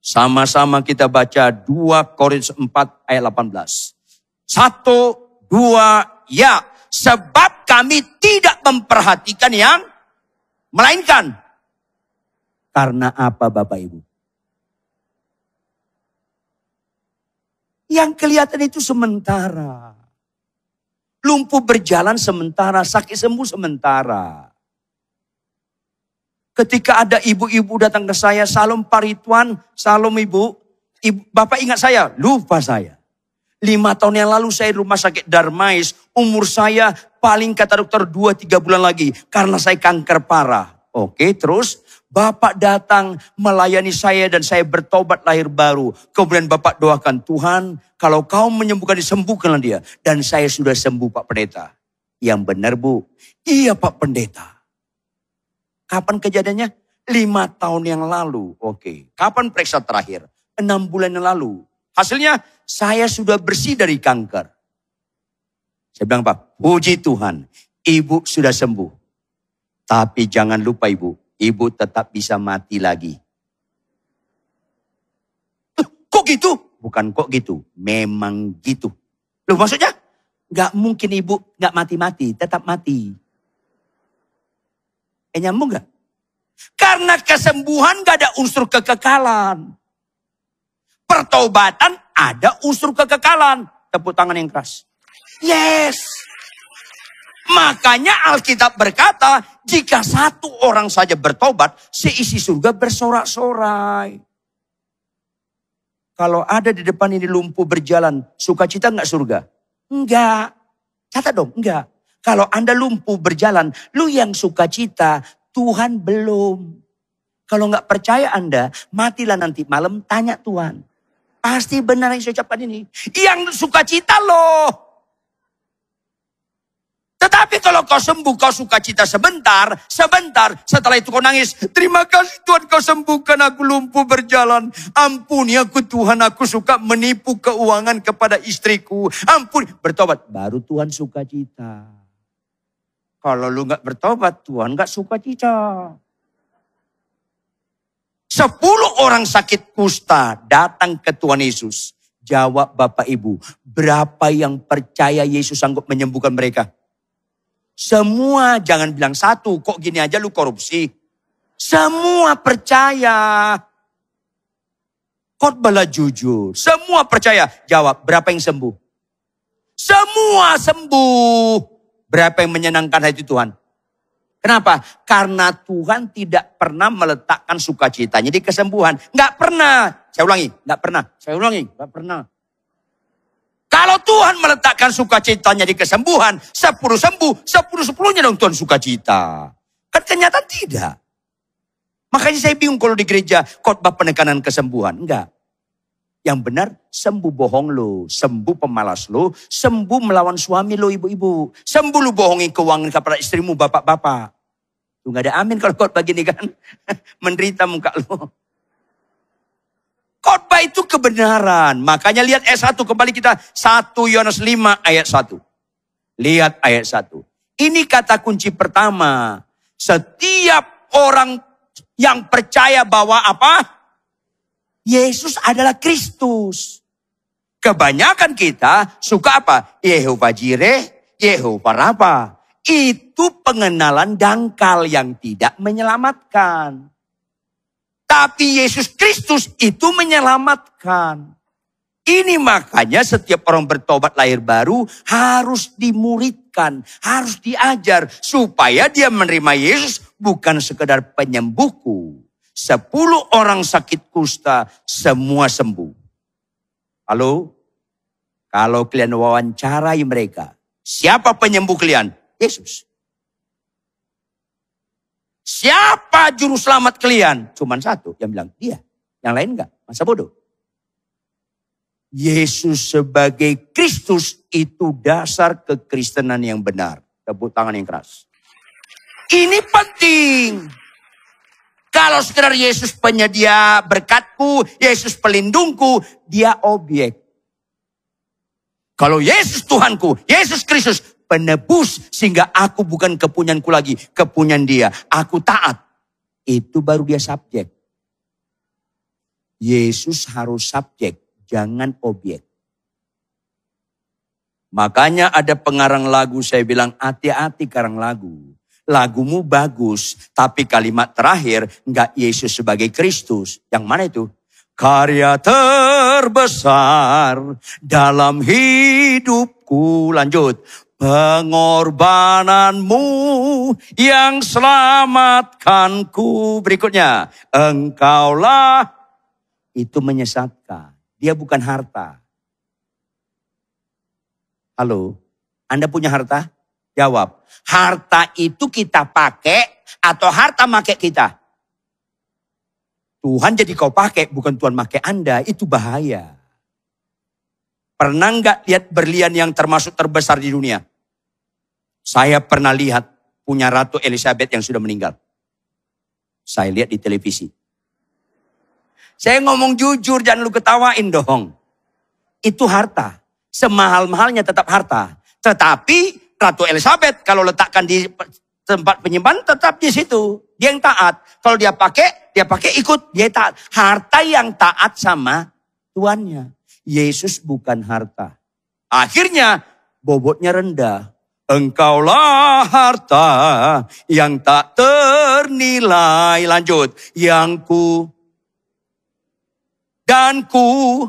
Sama-sama kita baca 2 Korintus 4 ayat 18. Satu, dua, ya. Sebab kami tidak memperhatikan yang melainkan. Karena apa Bapak Ibu? Yang kelihatan itu sementara. Lumpuh berjalan sementara, sakit sembuh sementara. Ketika ada ibu-ibu datang ke saya, salam parituan, salam ibu, ibu, bapak ingat saya, lupa saya. Lima tahun yang lalu saya rumah sakit Darmais, umur saya paling kata dokter dua tiga bulan lagi karena saya kanker parah. Oke, terus Bapak datang melayani saya dan saya bertobat lahir baru. Kemudian Bapak doakan, Tuhan kalau kau menyembuhkan disembuhkanlah dia. Dan saya sudah sembuh Pak Pendeta. Yang benar Bu, iya Pak Pendeta. Kapan kejadiannya? Lima tahun yang lalu. Oke, kapan periksa terakhir? Enam bulan yang lalu. Hasilnya saya sudah bersih dari kanker. Saya bilang Pak, puji Tuhan, ibu sudah sembuh. Tapi jangan lupa ibu, ibu tetap bisa mati lagi. Kok gitu? Bukan kok gitu, memang gitu. Loh maksudnya? Gak mungkin ibu gak mati-mati, tetap mati. Eh nyambung gak? Karena kesembuhan gak ada unsur kekekalan. Pertobatan ada unsur kekekalan. Tepuk tangan yang keras. Yes. Makanya Alkitab berkata, jika satu orang saja bertobat, seisi surga bersorak-sorai. Kalau ada di depan ini lumpuh berjalan, sukacita enggak surga? Enggak. Catat dong, enggak. Kalau Anda lumpuh berjalan, lu yang sukacita, Tuhan belum. Kalau enggak percaya Anda, matilah nanti malam, tanya Tuhan. Pasti benar yang saya ucapkan ini. Yang sukacita loh. Tetapi kalau kau sembuh, kau suka cita sebentar, sebentar. Setelah itu kau nangis. Terima kasih Tuhan kau sembuhkan aku lumpuh berjalan. Ampuni aku Tuhan, aku suka menipu keuangan kepada istriku. Ampuni. Bertobat. Baru Tuhan suka cita. Kalau lu gak bertobat, Tuhan gak suka cita. Sepuluh orang sakit kusta datang ke Tuhan Yesus. Jawab Bapak Ibu, berapa yang percaya Yesus sanggup menyembuhkan mereka? Semua jangan bilang satu, kok gini aja lu korupsi. Semua percaya. Khotbahlah jujur. Semua percaya. Jawab, berapa yang sembuh? Semua sembuh. Berapa yang menyenangkan hati Tuhan? Kenapa? Karena Tuhan tidak pernah meletakkan sukacitanya di kesembuhan. Nggak pernah. Saya ulangi, nggak pernah. Saya ulangi, nggak pernah. Kalau Tuhan meletakkan sukacitanya di kesembuhan, sepuluh sembuh, sepuluh sepuluhnya dong Tuhan sukacita. Kan kenyataan tidak. Makanya saya bingung kalau di gereja khotbah penekanan kesembuhan. Enggak. Yang benar sembuh bohong lo, sembuh pemalas lo, sembuh melawan suami lo ibu-ibu. Sembuh lo bohongin keuangan kepada istrimu bapak-bapak. Tuh gak ada amin kalau khotbah gini kan. Menderita muka lu. Khotbah itu kebenaran. Makanya lihat ayat 1 kembali kita 1 Yohanes 5 ayat 1. Lihat ayat 1. Ini kata kunci pertama. Setiap orang yang percaya bahwa apa? Yesus adalah Kristus. Kebanyakan kita suka apa? Yehova Jireh, Yehova Rafa. Itu pengenalan dangkal yang tidak menyelamatkan. Tapi Yesus Kristus itu menyelamatkan. Ini makanya setiap orang bertobat lahir baru harus dimuridkan, harus diajar supaya dia menerima Yesus bukan sekedar penyembuhku. Sepuluh orang sakit kusta semua sembuh. Halo? Kalau kalian wawancarai mereka, siapa penyembuh kalian? Yesus. Siapa juru selamat kalian? Cuman satu yang bilang dia. Yang lain enggak. Masa bodoh. Yesus sebagai Kristus itu dasar kekristenan yang benar. Tepuk tangan yang keras. Ini penting. Kalau sekedar Yesus penyedia berkatku, Yesus pelindungku, dia objek. Kalau Yesus Tuhanku, Yesus Kristus, penebus sehingga aku bukan kepunyanku lagi, kepunyan dia. Aku taat. Itu baru dia subjek. Yesus harus subjek, jangan objek. Makanya ada pengarang lagu saya bilang hati-hati karang lagu. Lagumu bagus, tapi kalimat terakhir enggak Yesus sebagai Kristus. Yang mana itu? Karya terbesar dalam hidupku. Lanjut pengorbananmu yang selamatkanku. Berikutnya, engkaulah itu menyesatkan. Dia bukan harta. Halo, Anda punya harta? Jawab, harta itu kita pakai atau harta make kita? Tuhan jadi kau pakai, bukan Tuhan pakai Anda, itu bahaya. Pernah nggak lihat berlian yang termasuk terbesar di dunia? Saya pernah lihat punya Ratu Elizabeth yang sudah meninggal. Saya lihat di televisi. Saya ngomong jujur, jangan lu ketawain dong. Itu harta. Semahal-mahalnya tetap harta. Tetapi Ratu Elizabeth kalau letakkan di tempat penyimpan tetap di situ. Dia yang taat. Kalau dia pakai, dia pakai ikut. Dia taat. Harta yang taat sama tuannya. Yesus bukan harta. Akhirnya bobotnya rendah. Engkaulah harta yang tak ternilai. Lanjut. Yang ku dan ku.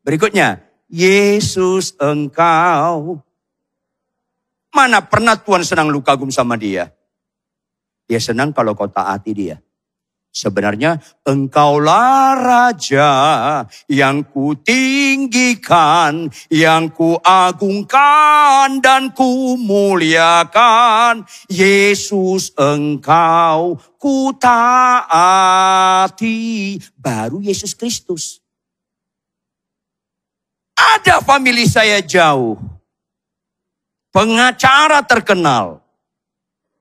Berikutnya. Yesus engkau. Mana pernah Tuhan senang lu kagum sama dia? Dia senang kalau kau taati dia. Sebenarnya engkaulah raja yang ku tinggikan, yang ku agungkan dan ku muliakan. Yesus engkau ku taati. Baru Yesus Kristus. Ada famili saya jauh. Pengacara terkenal.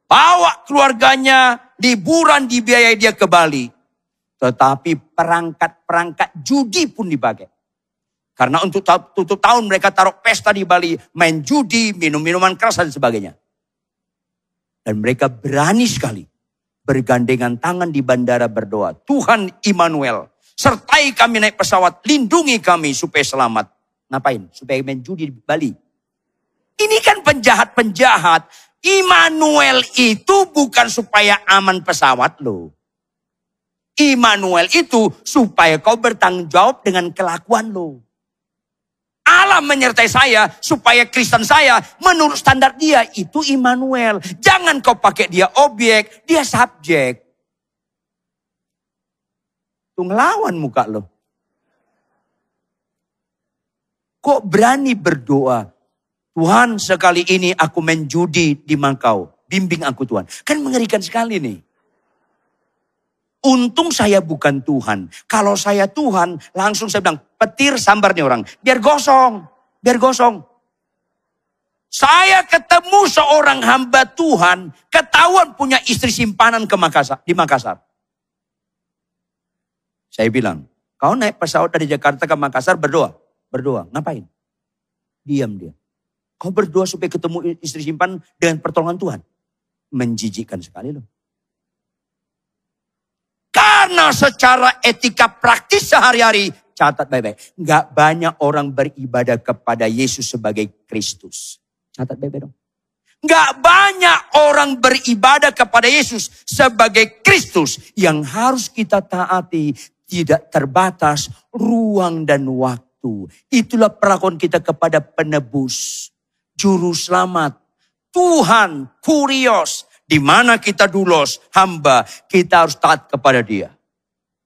Bawa keluarganya liburan dibiayai dia ke Bali. Tetapi perangkat-perangkat judi pun dipakai. Karena untuk tutup tahun mereka taruh pesta di Bali, main judi, minum minuman keras dan sebagainya. Dan mereka berani sekali bergandengan tangan di bandara berdoa. Tuhan Immanuel, sertai kami naik pesawat, lindungi kami supaya selamat. Ngapain? Supaya main judi di Bali. Ini kan penjahat-penjahat Immanuel itu bukan supaya aman pesawat loh. Immanuel itu supaya kau bertanggung jawab dengan kelakuan lo. Allah menyertai saya supaya Kristen saya menurut standar dia itu Immanuel. Jangan kau pakai dia objek, dia subjek. Tuh ngelawan muka lo. Kok berani berdoa? Tuhan sekali ini aku menjudi di Mangkau. Bimbing aku Tuhan. Kan mengerikan sekali nih. Untung saya bukan Tuhan. Kalau saya Tuhan, langsung saya bilang, petir sambar nih orang. Biar gosong. Biar gosong. Saya ketemu seorang hamba Tuhan, ketahuan punya istri simpanan ke Makassar, di Makassar. Saya bilang, kau naik pesawat dari Jakarta ke Makassar berdoa. Berdoa, ngapain? Diam dia. Kau berdoa supaya ketemu istri simpan dengan pertolongan Tuhan. Menjijikkan sekali loh. Karena secara etika praktis sehari-hari, catat baik-baik. Nggak banyak orang beribadah kepada Yesus sebagai Kristus. Catat baik-baik dong. Nggak banyak orang beribadah kepada Yesus sebagai Kristus. Yang harus kita taati tidak terbatas ruang dan waktu. Itulah perlakuan kita kepada penebus. Juru selamat. Tuhan, kurios. Di mana kita dulos, hamba, kita harus taat kepada dia.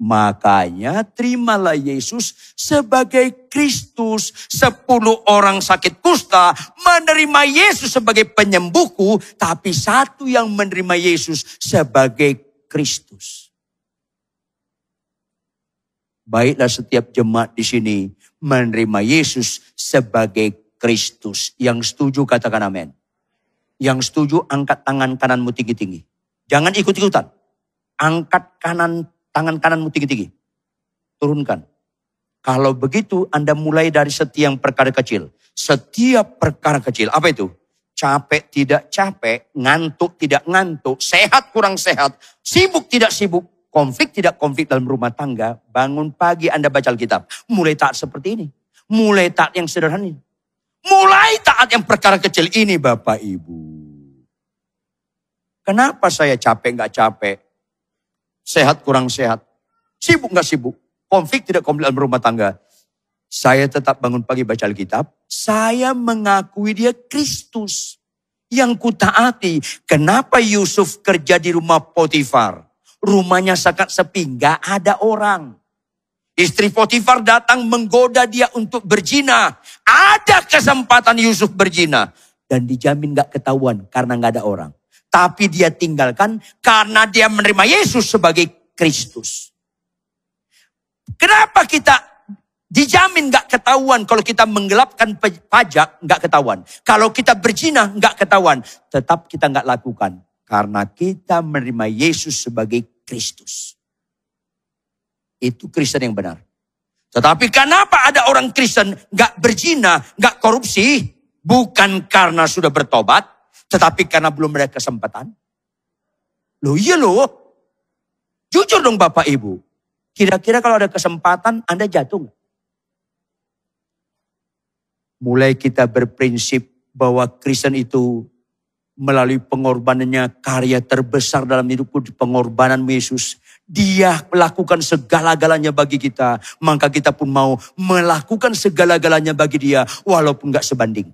Makanya terimalah Yesus sebagai Kristus. Sepuluh orang sakit kusta menerima Yesus sebagai penyembuhku. Tapi satu yang menerima Yesus sebagai Kristus. Baiklah setiap jemaat di sini menerima Yesus sebagai Kristus. Yang setuju katakan amin. Yang setuju angkat tangan kananmu tinggi-tinggi. Jangan ikut-ikutan. Angkat kanan tangan kananmu tinggi-tinggi. Turunkan. Kalau begitu Anda mulai dari setiap perkara kecil. Setiap perkara kecil. Apa itu? Capek tidak capek, ngantuk tidak ngantuk, sehat kurang sehat, sibuk tidak sibuk, konflik tidak konflik dalam rumah tangga. Bangun pagi Anda baca Alkitab. Mulai taat seperti ini. Mulai taat yang sederhana ini. Mulai taat yang perkara kecil ini Bapak Ibu. Kenapa saya capek nggak capek? sehat kurang sehat, sibuk nggak sibuk, konflik tidak konflik dalam rumah tangga. Saya tetap bangun pagi baca Alkitab, saya mengakui dia Kristus yang kutaati. Kenapa Yusuf kerja di rumah Potifar? Rumahnya sangat sepi, nggak ada orang. Istri Potifar datang menggoda dia untuk berzina. Ada kesempatan Yusuf berzina. Dan dijamin gak ketahuan karena gak ada orang. Tapi dia tinggalkan karena dia menerima Yesus sebagai Kristus. Kenapa kita dijamin gak ketahuan kalau kita menggelapkan pajak gak ketahuan. Kalau kita berzina gak ketahuan. Tetap kita gak lakukan. Karena kita menerima Yesus sebagai Kristus. Itu Kristen yang benar. Tetapi kenapa ada orang Kristen gak berzina, gak korupsi? Bukan karena sudah bertobat, tetapi karena belum ada kesempatan. Loh iya loh. Jujur dong Bapak Ibu. Kira-kira kalau ada kesempatan Anda jatuh nggak? Mulai kita berprinsip bahwa Kristen itu melalui pengorbanannya karya terbesar dalam hidupku di pengorbanan Yesus. Dia melakukan segala-galanya bagi kita. Maka kita pun mau melakukan segala-galanya bagi dia walaupun gak sebanding.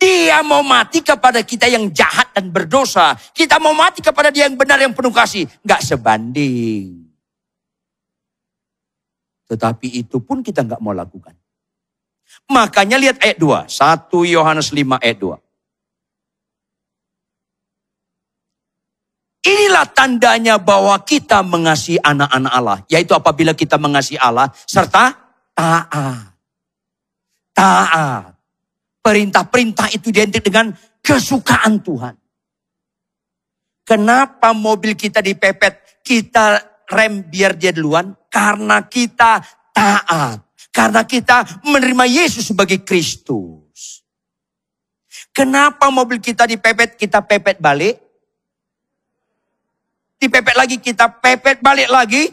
Dia mau mati kepada kita yang jahat dan berdosa. Kita mau mati kepada dia yang benar yang penuh kasih. Gak sebanding. Tetapi itu pun kita gak mau lakukan. Makanya lihat ayat 2. 1 Yohanes 5 ayat 2. Inilah tandanya bahwa kita mengasihi anak-anak Allah. Yaitu apabila kita mengasihi Allah serta taat. Taat. Perintah-perintah itu identik dengan kesukaan Tuhan. Kenapa mobil kita dipepet, kita rem biar dia duluan? Karena kita taat. Karena kita menerima Yesus sebagai Kristus. Kenapa mobil kita dipepet, kita pepet balik? Dipepet lagi, kita pepet balik lagi.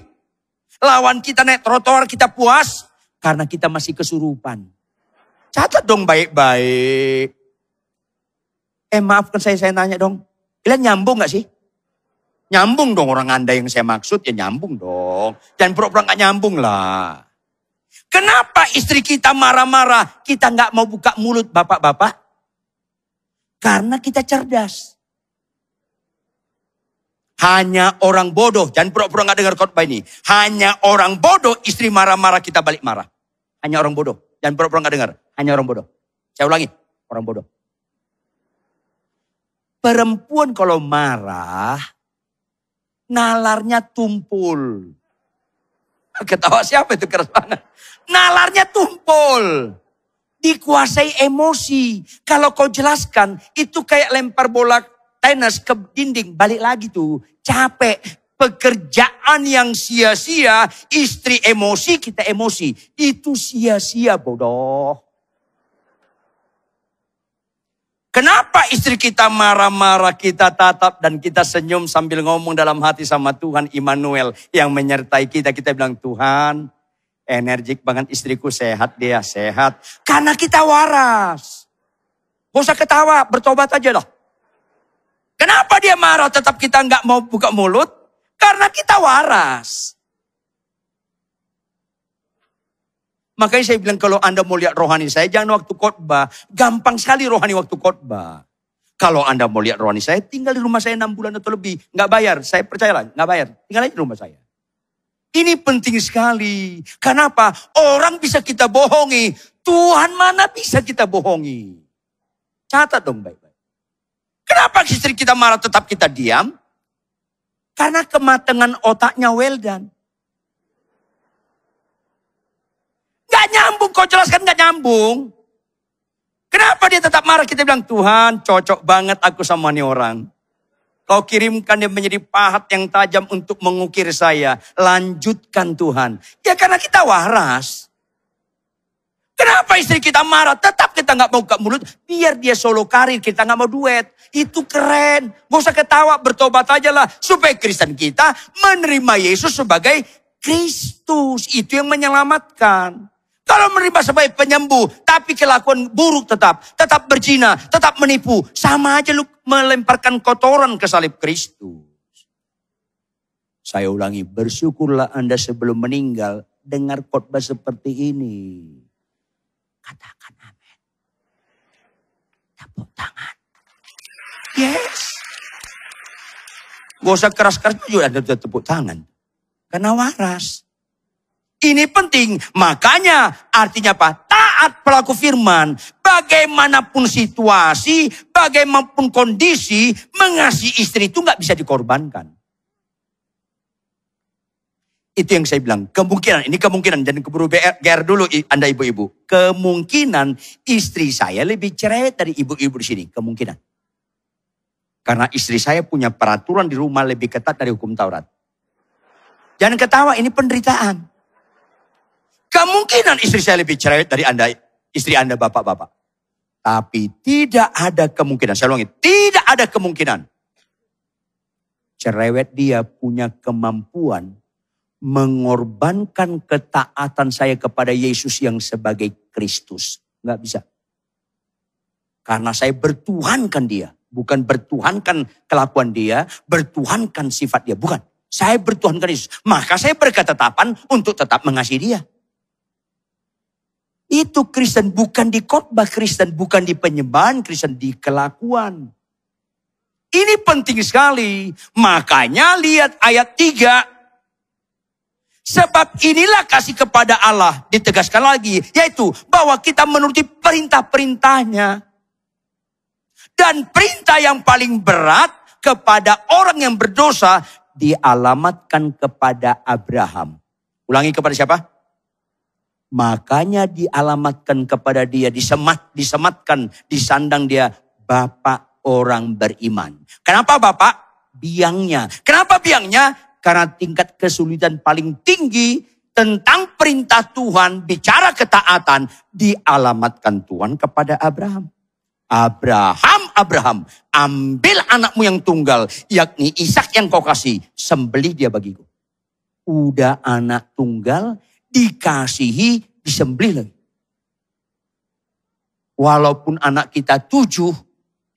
Lawan kita naik trotoar, kita puas. Karena kita masih kesurupan. Catat dong baik-baik. Eh maafkan saya, saya nanya dong. Kalian nyambung gak sih? Nyambung dong orang anda yang saya maksud ya nyambung dong. Jangan pura-pura gak nyambung lah. Kenapa istri kita marah-marah? Kita gak mau buka mulut bapak-bapak? Karena kita cerdas. Hanya orang bodoh, jangan pura-pura gak dengar khotbah ini. Hanya orang bodoh, istri marah-marah, kita balik marah. Hanya orang bodoh, jangan pura-pura gak dengar. Hanya orang bodoh. Saya ulangi, orang bodoh. Perempuan kalau marah, nalarnya tumpul. Ketawa siapa itu keras banget. Nalarnya tumpul. dikuasai emosi. Kalau kau jelaskan, itu kayak lempar bola tenis ke dinding, balik lagi tuh. Capek, pekerjaan yang sia-sia, istri emosi, kita emosi. Itu sia-sia bodoh. Kenapa istri kita marah-marah, kita tatap dan kita senyum sambil ngomong dalam hati sama Tuhan Immanuel yang menyertai kita. Kita bilang, Tuhan, energik banget istriku sehat dia, sehat. Karena kita waras. Gak usah ketawa, bertobat aja loh. Kenapa dia marah tetap kita nggak mau buka mulut? Karena kita waras. Makanya saya bilang kalau Anda mau lihat rohani saya, jangan waktu khotbah. Gampang sekali rohani waktu khotbah. Kalau Anda mau lihat rohani saya, tinggal di rumah saya 6 bulan atau lebih. Nggak bayar, saya percayalah, nggak bayar. Tinggal aja di rumah saya. Ini penting sekali. Kenapa? Orang bisa kita bohongi. Tuhan mana bisa kita bohongi? Catat dong baik-baik. Kenapa istri kita marah tetap kita diam? Karena kematangan otaknya well done. Gak nyambung, kau jelaskan gak nyambung. Kenapa dia tetap marah? Kita bilang, Tuhan cocok banget aku sama nih orang. Kau kirimkan dia menjadi pahat yang tajam untuk mengukir saya. Lanjutkan Tuhan. Ya karena kita waras. Kenapa istri kita marah? Tetap kita nggak mau buka mulut. Biar dia solo karir, kita nggak mau duet. Itu keren. Gak usah ketawa, bertobat aja lah. Supaya Kristen kita menerima Yesus sebagai Kristus. Itu yang menyelamatkan. Kalau menerima sebagai penyembuh, tapi kelakuan buruk tetap, tetap berzina, tetap menipu, sama aja lu melemparkan kotoran ke salib Kristus. Saya ulangi, bersyukurlah Anda sebelum meninggal dengar khotbah seperti ini. Katakan amin. Tepuk tangan. Yes. Gak usah keras-keras juga ada tepuk tangan. Karena waras. Ini penting. Makanya artinya apa? Taat pelaku firman. Bagaimanapun situasi, bagaimanapun kondisi, mengasihi istri itu nggak bisa dikorbankan. Itu yang saya bilang. Kemungkinan, ini kemungkinan. Dan keburu GR dulu Anda ibu-ibu. Kemungkinan istri saya lebih cerewet dari ibu-ibu di sini. Kemungkinan. Karena istri saya punya peraturan di rumah lebih ketat dari hukum Taurat. Jangan ketawa, ini penderitaan. Kemungkinan istri saya lebih cerewet dari Anda, istri Anda bapak-bapak. Tapi tidak ada kemungkinan, saya ulangi, tidak ada kemungkinan. Cerewet dia punya kemampuan mengorbankan ketaatan saya kepada Yesus yang sebagai Kristus. Nggak bisa. Karena saya bertuhankan dia. Bukan bertuhankan kelakuan dia, bertuhankan sifat dia. Bukan. Saya bertuhankan Yesus. Maka saya berketetapan untuk tetap mengasihi dia. Itu Kristen bukan di khotbah Kristen, bukan di penyembahan Kristen, di kelakuan. Ini penting sekali. Makanya lihat ayat 3. Sebab inilah kasih kepada Allah. Ditegaskan lagi. Yaitu bahwa kita menuruti perintah-perintahnya. Dan perintah yang paling berat kepada orang yang berdosa dialamatkan kepada Abraham. Ulangi kepada siapa? Makanya dialamatkan kepada dia, disemat, disematkan, disandang dia, Bapak orang beriman. Kenapa Bapak? Biangnya. Kenapa biangnya? Karena tingkat kesulitan paling tinggi tentang perintah Tuhan, bicara ketaatan, dialamatkan Tuhan kepada Abraham. Abraham, Abraham, ambil anakmu yang tunggal, yakni Ishak yang kau kasih, sembelih dia bagiku. Udah anak tunggal, dikasihi, disembelih lagi. Walaupun anak kita tujuh,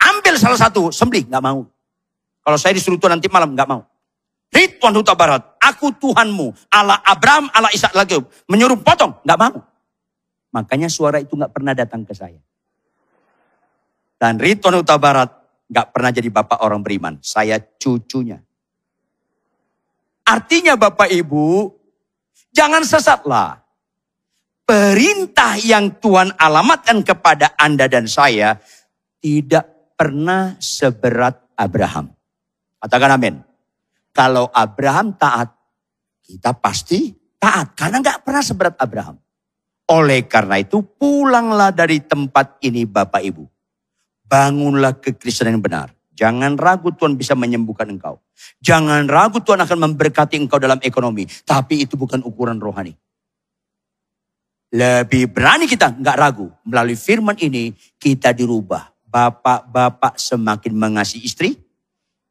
ambil salah satu, sembelih, nggak mau. Kalau saya disuruh Tuhan nanti malam, nggak mau. Ridwan Huta Barat, aku Tuhanmu, Allah Abraham, Allah Ishak lagi. Menyuruh potong, nggak mau. Makanya suara itu nggak pernah datang ke saya. Dan Ridwan Huta Barat nggak pernah jadi bapak orang beriman. Saya cucunya. Artinya Bapak Ibu, Jangan sesatlah. Perintah yang Tuhan alamatkan kepada Anda dan saya tidak pernah seberat Abraham. Katakan amin. Kalau Abraham taat, kita pasti taat. Karena nggak pernah seberat Abraham. Oleh karena itu pulanglah dari tempat ini Bapak Ibu. Bangunlah kekristenan yang benar. Jangan ragu Tuhan bisa menyembuhkan engkau. Jangan ragu Tuhan akan memberkati engkau dalam ekonomi. Tapi itu bukan ukuran rohani. Lebih berani kita nggak ragu. Melalui firman ini kita dirubah. Bapak-bapak semakin mengasihi istri.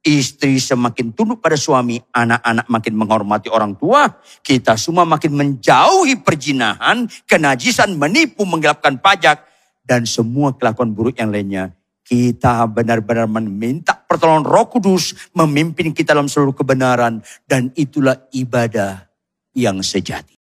Istri semakin tunduk pada suami. Anak-anak makin menghormati orang tua. Kita semua makin menjauhi perjinahan, kenajisan, menipu, menggelapkan pajak. Dan semua kelakuan buruk yang lainnya kita benar-benar meminta pertolongan Roh Kudus memimpin kita dalam seluruh kebenaran dan itulah ibadah yang sejati.